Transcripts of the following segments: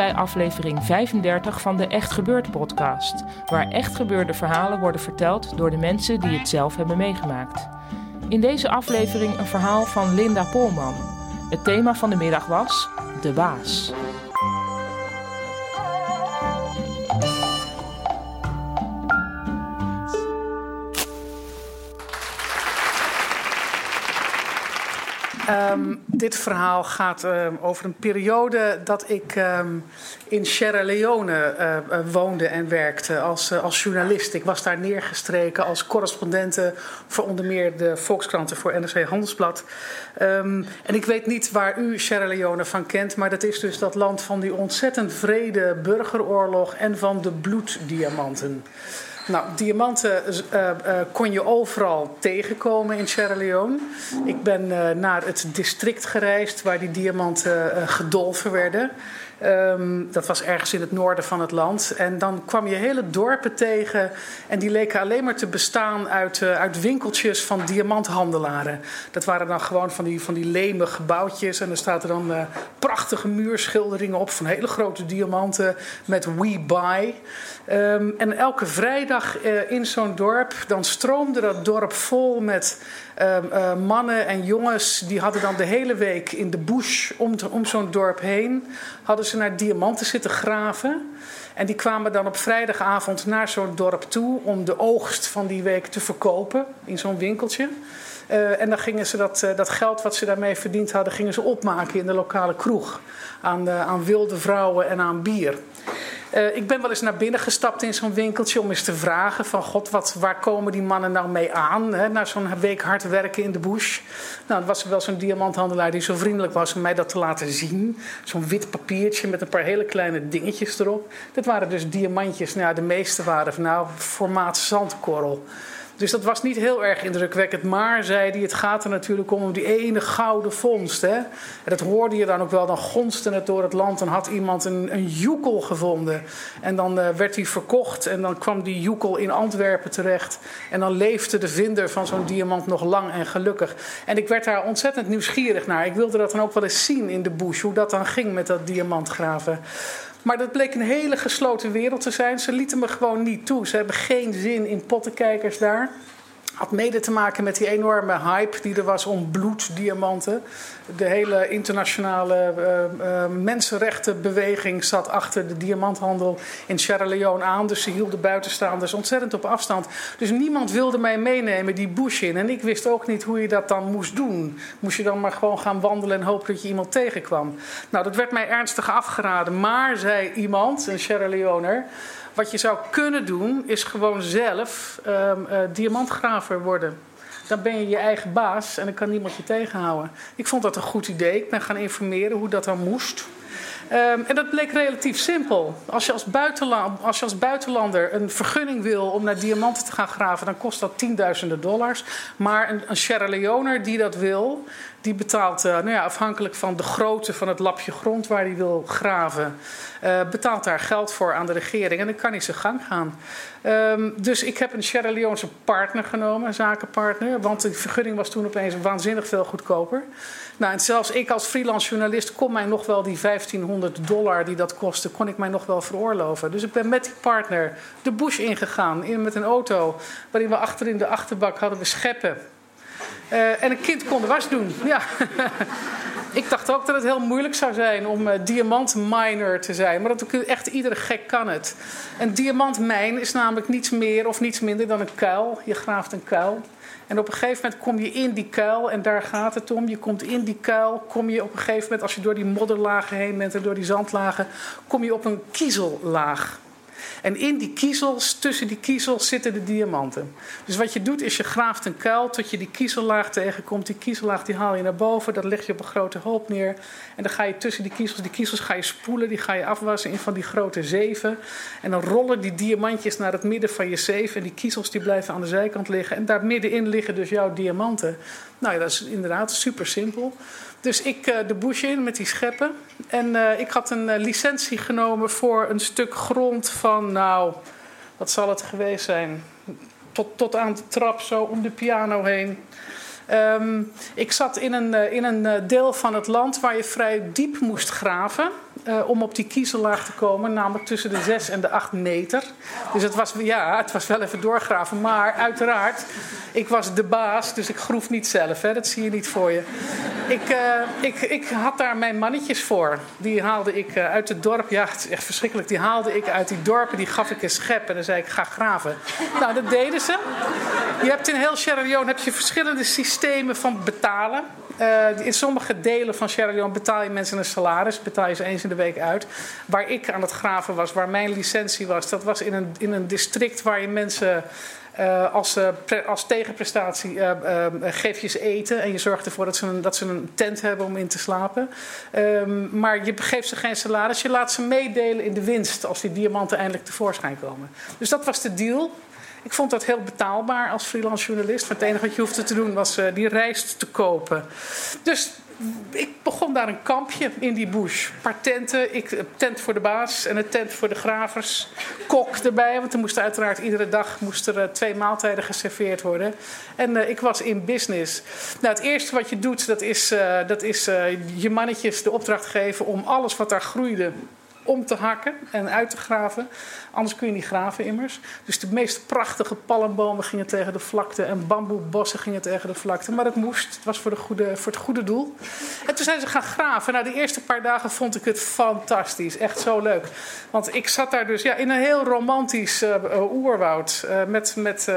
Bij aflevering 35 van de Echt Gebeurd podcast, waar echt gebeurde verhalen worden verteld door de mensen die het zelf hebben meegemaakt. In deze aflevering een verhaal van Linda Polman. Het thema van de middag was de baas. Ehm, dit verhaal gaat ehm, over een periode dat ik ehm, in Sierra Leone eh, eh, woonde en werkte als, eh, als journalist. Ik was daar neergestreken als correspondente voor onder meer de Volkskranten voor NRC Handelsblad. en ik weet niet waar u Sierra Leone van kent, maar dat is dus dat land van die ontzettend vrede burgeroorlog en van de bloeddiamanten. Nou, diamanten uh, uh, kon je overal tegenkomen in Sierra Leone. Ik ben naar het district gereisd waar die diamanten gedolven werden. Um, dat was ergens in het noorden van het land. En dan kwam je hele dorpen tegen. En die leken alleen maar te bestaan uit, uit winkeltjes van diamanthandelaren. Dat waren dan gewoon van die, van die leme gebouwtjes. En er staat er dan prachtige muurschilderingen op van hele grote diamanten met We Buy. Um, en elke vrijdag uh, in zo'n dorp, dan stroomde dat dorp vol met uh, mannen en jongens. Die hadden dan de hele week in de bush om, om zo'n dorp heen, hadden ze naar diamanten zitten graven. En die kwamen dan op vrijdagavond naar zo'n dorp toe om de oogst van die week te verkopen in zo'n winkeltje. Uh, en dan gingen ze dat, dat geld wat ze daarmee verdiend hadden, gingen ze opmaken in de lokale kroeg. Aan, aan wilde vrouwen en aan bier. Uh, ik ben wel eens naar binnen gestapt in zo'n winkeltje om eens te vragen van god, wat, waar komen die mannen nou mee aan? Hè, na zo'n week hard werken in de bush. Nou, er was wel zo'n diamanthandelaar die zo vriendelijk was om mij dat te laten zien. Zo'n wit papiertje met een paar hele kleine dingetjes erop. Dat waren dus diamantjes. Nou, de meeste waren van nou, formaat zandkorrel. Dus dat was niet heel erg indrukwekkend. Maar, zei hij, het gaat er natuurlijk om, die ene gouden vondst. Hè? En dat hoorde je dan ook wel. Dan gonste het door het land. Dan had iemand een, een joekel gevonden. En dan uh, werd hij verkocht. En dan kwam die joekel in Antwerpen terecht. En dan leefde de vinder van zo'n diamant nog lang en gelukkig. En ik werd daar ontzettend nieuwsgierig naar. Ik wilde dat dan ook wel eens zien in de bush. Hoe dat dan ging met dat diamantgraven. Maar dat bleek een hele gesloten wereld te zijn. Ze lieten me gewoon niet toe. Ze hebben geen zin in pottenkijkers daar. Had mede te maken met die enorme hype die er was om bloeddiamanten. De hele internationale uh, uh, mensenrechtenbeweging zat achter de diamanthandel in Sierra Leone aan. Dus ze hielden buitenstaanders ontzettend op afstand. Dus niemand wilde mij meenemen die bush in. En ik wist ook niet hoe je dat dan moest doen. Moest je dan maar gewoon gaan wandelen en hopen dat je iemand tegenkwam. Nou, dat werd mij ernstig afgeraden. Maar, zei iemand, een Sierra Leoner... Wat je zou kunnen doen, is gewoon zelf um, uh, diamantgraver worden. Dan ben je je eigen baas en dan kan niemand je tegenhouden. Ik vond dat een goed idee. Ik ben gaan informeren hoe dat dan moest. Um, en dat bleek relatief simpel. Als je als, als je als buitenlander een vergunning wil om naar diamanten te gaan graven, dan kost dat tienduizenden dollars. Maar een, een Sierra Leoner die dat wil, die betaalt, uh, nou ja, afhankelijk van de grootte van het lapje grond waar hij wil graven, uh, betaalt daar geld voor aan de regering en dan kan hij zijn gang gaan. Um, dus ik heb een Sierra Leonese partner genomen, een zakenpartner, want de vergunning was toen opeens waanzinnig veel goedkoper. Nou, en zelfs ik als freelance journalist kon mij nog wel die 1500 dollar die dat kostte, kon ik mij nog wel veroorloven. Dus ik ben met die partner de bush ingegaan in, met een auto waarin we achter in de achterbak hadden we scheppen. Uh, en een kind kon de was doen. Ja. Ik dacht ook dat het heel moeilijk zou zijn om uh, diamantminer te zijn. Maar dat, echt iedere gek kan het. Een diamantmijn is namelijk niets meer of niets minder dan een kuil. Je graaft een kuil. En op een gegeven moment kom je in die kuil en daar gaat het om. Je komt in die kuil, kom je op een gegeven moment, als je door die modderlagen heen bent en door die zandlagen, kom je op een kiezellaag. En in die kiezels, tussen die kiezels, zitten de diamanten. Dus wat je doet is je graaft een kuil tot je die kiezellaag tegenkomt. Die kiezellaag die haal je naar boven, dat leg je op een grote hoop neer. En dan ga je tussen die kiezels, die kiezels ga je spoelen, die ga je afwassen in van die grote zeven. En dan rollen die diamantjes naar het midden van je zeven. En die kiezels die blijven aan de zijkant liggen. En daar middenin liggen dus jouw diamanten. Nou ja, dat is inderdaad super simpel. Dus ik uh, de bush in met die scheppen. En uh, ik had een uh, licentie genomen voor een stuk grond van, nou, wat zal het geweest zijn? Tot, tot aan de trap, zo om de piano heen. Um, ik zat in een, in een deel van het land waar je vrij diep moest graven. Om op die kiezellaag te komen, namelijk tussen de 6 en de 8 meter. Dus het was, ja, het was wel even doorgraven. Maar uiteraard, ik was de baas, dus ik groef niet zelf. Hè, dat zie je niet voor je. Ik, uh, ik, ik had daar mijn mannetjes voor. Die haalde ik uh, uit het dorp. Ja, het is echt verschrikkelijk. Die haalde ik uit die dorpen. Die gaf ik een schep en dan zei ik, ga graven. Nou, dat deden ze. Je hebt in heel Sierra heb je verschillende systemen van betalen. Uh, in sommige delen van Sierra betaal je mensen een salaris. Betaal je ze eens in de week uit. Waar ik aan het graven was, waar mijn licentie was, dat was in een, in een district waar je mensen. Uh, als, uh, als tegenprestatie uh, geef je ze eten en je zorgt ervoor dat ze, een, dat ze een tent hebben om in te slapen. Um, maar je geeft ze geen salaris, je laat ze meedelen in de winst als die diamanten eindelijk tevoorschijn komen. Dus dat was de deal. Ik vond dat heel betaalbaar als freelance journalist. Want het enige wat je hoefde te doen was die rijst te kopen. Dus ik begon daar een kampje in die bush. Een paar tenten, ik, een tent voor de baas en een tent voor de gravers. Kok erbij, want er moest uiteraard iedere dag moest er, uh, twee maaltijden geserveerd worden. En uh, ik was in business. Nou, het eerste wat je doet, dat is, dat is je mannetjes de opdracht geven om alles wat daar groeide om te hakken en uit te graven. Anders kun je niet graven immers. Dus de meest prachtige palmbomen gingen tegen de vlakte en bamboebossen gingen tegen de vlakte. Maar dat moest. Het was voor, de goede, voor het goede doel. En toen zijn ze gaan graven. Nou, de eerste paar dagen vond ik het fantastisch. Echt zo leuk. Want ik zat daar dus ja, in een heel romantisch uh, oerwoud. Uh, met, met,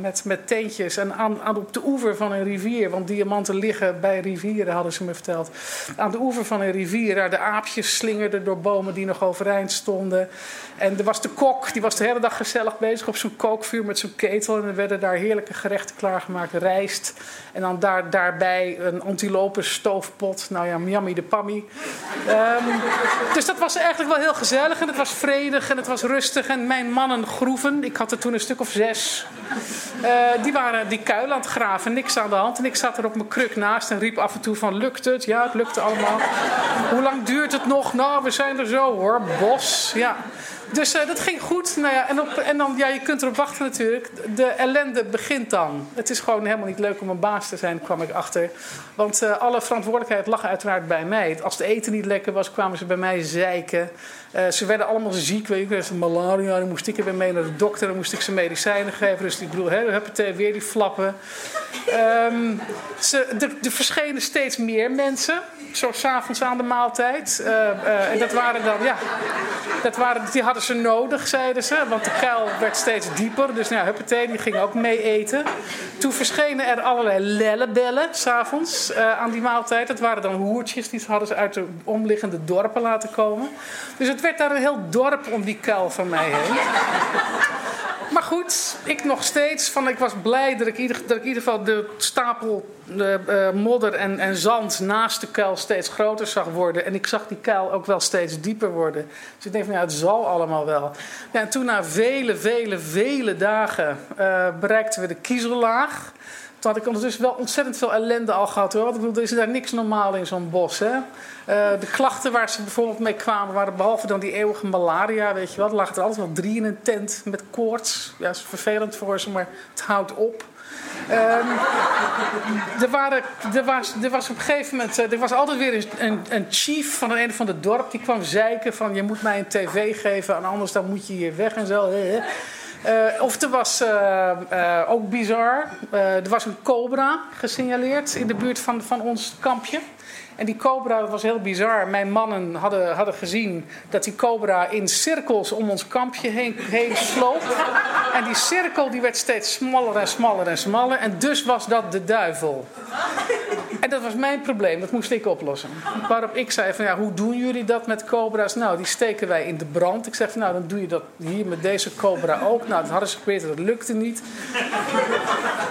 met, met teentjes en aan, aan, op de oever van een rivier. Want diamanten liggen bij rivieren, hadden ze me verteld. Aan de oever van een rivier. Daar de aapjes slingerden door bomen die nog overeind stonden. En er was de kok, die was de hele dag gezellig bezig op zo'n kookvuur met zo'n ketel. En er werden daar heerlijke gerechten klaargemaakt, rijst. En dan daar, daarbij een antilope stoofpot. Nou ja, miami de pammy. Um, dus dat was eigenlijk wel heel gezellig. En het was vredig en het was rustig. En mijn mannen groeven, ik had er toen een stuk of zes. Uh, die waren die kuil aan het graven, niks aan de hand. En ik zat er op mijn kruk naast en riep af en toe van, lukt het? Ja, het lukte allemaal. Hoe lang duurt het nog? Nou, we zijn er zo hoor. Bos, ja. Dus uh, dat ging goed. Nou ja, en, op, en dan, ja, je kunt erop wachten natuurlijk. De ellende begint dan. Het is gewoon helemaal niet leuk om een baas te zijn, kwam ik achter. Want uh, alle verantwoordelijkheid lag uiteraard bij mij. Als het eten niet lekker was, kwamen ze bij mij zeiken. Uh, ze werden allemaal ziek, weet je, malaria. Dan moest ik weer mee naar de dokter, dan moest ik ze medicijnen geven. Dus ik bedoel, hè, weer die flappen. Um, ze, er, er verschenen steeds meer mensen zo s'avonds aan de maaltijd. Uh, uh, en dat waren dan, ja, dat waren, die hadden ze nodig, zeiden ze. Want de kuil werd steeds dieper. Dus nou, huppatee, die ging ook mee eten. Toen verschenen er allerlei lellebellen s'avonds uh, aan die maaltijd. Dat waren dan hoertjes, die hadden ze uit de omliggende dorpen laten komen. Dus het werd daar een heel dorp om die kuil van mij heen. Ik nog steeds. Van, ik was blij dat ik, dat ik in ieder geval de stapel de, uh, modder en, en zand naast de kuil steeds groter zag worden. En ik zag die kuil ook wel steeds dieper worden. Dus ik denk van ja, het zal allemaal wel. Ja, en toen na vele, vele, vele dagen uh, bereikten we de kiezellaag. Toen had ik ondertussen wel ontzettend veel ellende al gehad hoor. Ik bedoel, er is daar niks normaal in zo'n bos. Hè? Uh, de klachten waar ze bijvoorbeeld mee kwamen waren behalve dan die eeuwige malaria, weet je. Er lagen er altijd wel drie in een tent met koorts. Ja, is vervelend voor ze, maar het houdt op. Um, er, waren, er, was, er was op een gegeven moment, er was altijd weer een, een chief van een, van de dorp die kwam zeiken van je moet mij een tv geven en anders dan moet je hier weg en zo. Uh, of er was uh, uh, ook bizar, er was een cobra gesignaleerd in de buurt van, van ons kampje. En die cobra, was heel bizar. Mijn mannen hadden, hadden gezien dat die cobra in cirkels om ons kampje heen, heen sloop. En die cirkel die werd steeds smaller en smaller en smaller. En dus was dat de duivel. Dat was mijn probleem, dat moest ik oplossen. Waarop ik zei van ja, hoe doen jullie dat met cobra's? Nou, die steken wij in de brand. Ik zeg van nou, dan doe je dat hier met deze cobra ook. Nou, dat hadden ze geprobeerd, dat lukte niet.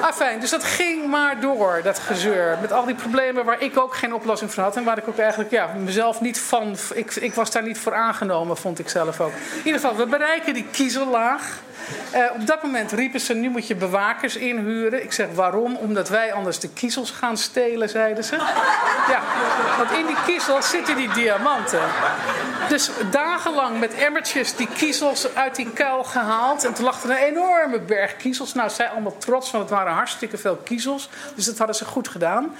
Ah, fijn, dus dat ging maar door, dat gezeur. Met al die problemen waar ik ook geen oplossing voor had. En waar ik ook eigenlijk ja, mezelf niet van... Ik, ik was daar niet voor aangenomen, vond ik zelf ook. In ieder geval, we bereiken die kiezellaag. Uh, op dat moment riepen ze, nu moet je bewakers inhuren. Ik zeg, waarom? Omdat wij anders de kiezels gaan stelen, Ja, want in die kiezels zitten die diamanten. Dus dagenlang met emmertjes die kiezels uit die kuil gehaald. En toen lag er een enorme berg kiezels. Nou, zij allemaal trots, want het waren hartstikke veel kiezels. Dus dat hadden ze goed gedaan.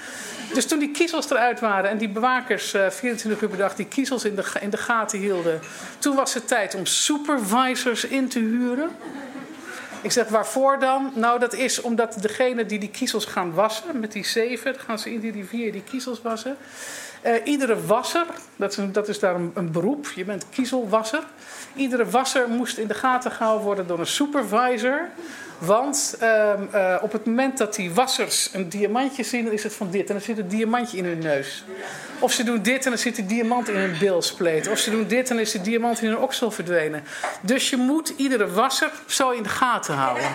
Dus toen die kiezels eruit waren en die bewakers uh, 24 uur per dag die kiezels in de, in de gaten hielden. Toen was het tijd om supervisors in te huren. Ik zeg, waarvoor dan? Nou, dat is omdat degene die die kiezels gaan wassen, met die zeven, gaan ze in die rivier die kiezels wassen. Uh, iedere wasser, dat is, dat is daar een, een, beroep, je bent kiezelwasser. Iedere wasser moest in de gaten gehouden worden door een supervisor. Want uh, uh, op het moment dat die wassers een diamantje zien, dan is het van dit. En dan zit een diamantje in hun neus. Of ze doen dit en dan zit een diamant in hun bilspleet. Of ze doen dit en dan is de diamant in hun oksel verdwenen. Dus je moet iedere wasser zo in de gaten houden.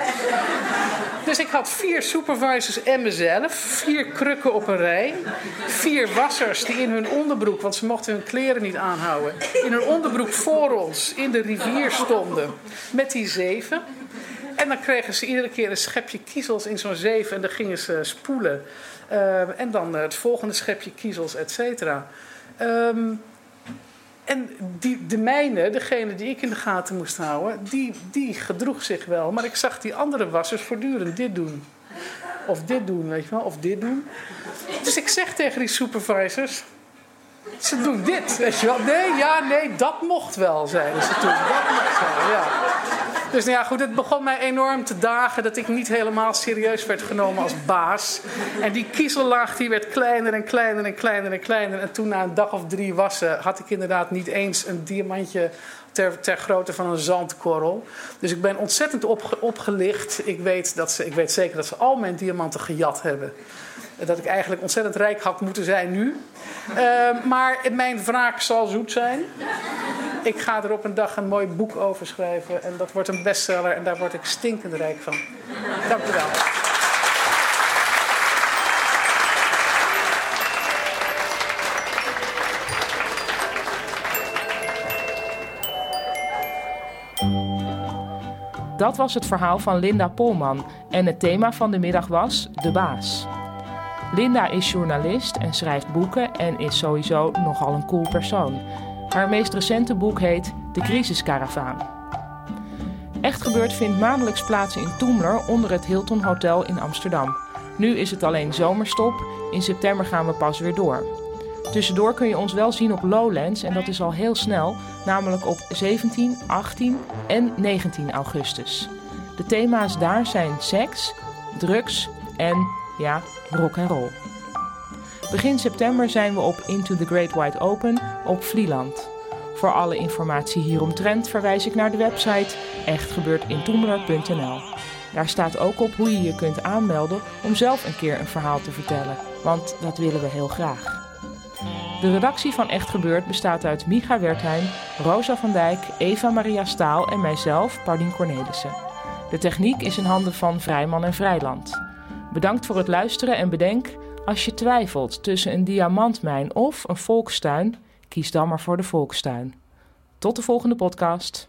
Dus ik had vier supervisors en mezelf. Vier krukken op een rij. Vier wassers die in hun onderbroek, want ze mochten hun kleren niet aanhouden. In hun onderbroek voor ons in de rivier stonden. Met die zeven. En dan kregen ze iedere keer een schepje kiezels in zo'n zeef en dan gingen ze spoelen. Uh, en dan het volgende schepje kiezels, et cetera. Um, en die, de mijne, degene die ik in de gaten moest houden, die, die gedroeg zich wel. Maar ik zag die andere wassers voortdurend dit doen. Of dit doen, weet je wel, of dit doen. Dus ik zeg tegen die supervisors, ze doen dit, weet je wel. Nee, ja, nee, dat mocht wel, zeiden ze toen. Dat mocht wel, ja. Dus nou ja, goed, het begon mij enorm te dagen dat ik niet helemaal serieus werd genomen als baas. En die kiezellaag die werd kleiner en kleiner en kleiner en kleiner. En toen na een dag of drie wassen had ik inderdaad niet eens een diamantje ter, ter grootte van een zandkorrel. Dus ik ben ontzettend opgelicht. Ik weet, dat ze, ik weet zeker dat ze al mijn diamanten gejat hebben. Dat ik eigenlijk ontzettend rijk had moeten zijn nu. Uh, maar mijn wraak zal zoet zijn. Ik ga er op een dag een mooi boek over schrijven. En dat wordt een bestseller en daar word ik stinkend rijk van. Dank u wel. Dat was het verhaal van Linda Polman en het thema van de middag was De Baas. Linda is journalist en schrijft boeken en is sowieso nogal een cool persoon. Haar meest recente boek heet De Crisiskaravaan. Echt gebeurd vindt maandelijks plaats in Toemler onder het Hilton Hotel in Amsterdam. Nu is het alleen zomerstop, in september gaan we pas weer door. Tussendoor kun je ons wel zien op Lowlands en dat is al heel snel, namelijk op 17, 18 en 19 augustus. De thema's daar zijn seks, drugs en, ja, rock and roll. Begin september zijn we op Into the Great Wide Open op Vlieland. Voor alle informatie hieromtrent verwijs ik naar de website echtgebeurtintoemler.nl. Daar staat ook op hoe je je kunt aanmelden om zelf een keer een verhaal te vertellen, want dat willen we heel graag. De redactie van Echt Gebeurd bestaat uit Micha Wertheim, Rosa van Dijk, Eva Maria Staal en mijzelf, Paulien Cornelissen. De techniek is in handen van Vrijman en Vrijland. Bedankt voor het luisteren en bedenk, als je twijfelt tussen een diamantmijn of een volkstuin, kies dan maar voor de volkstuin. Tot de volgende podcast.